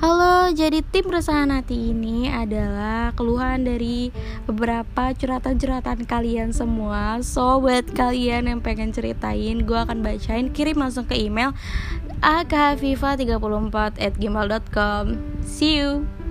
Halo, jadi tim resahan hati ini adalah keluhan dari beberapa curhatan-curhatan kalian semua So, buat kalian yang pengen ceritain, gue akan bacain Kirim langsung ke email akhafifa34 at gmail.com See you!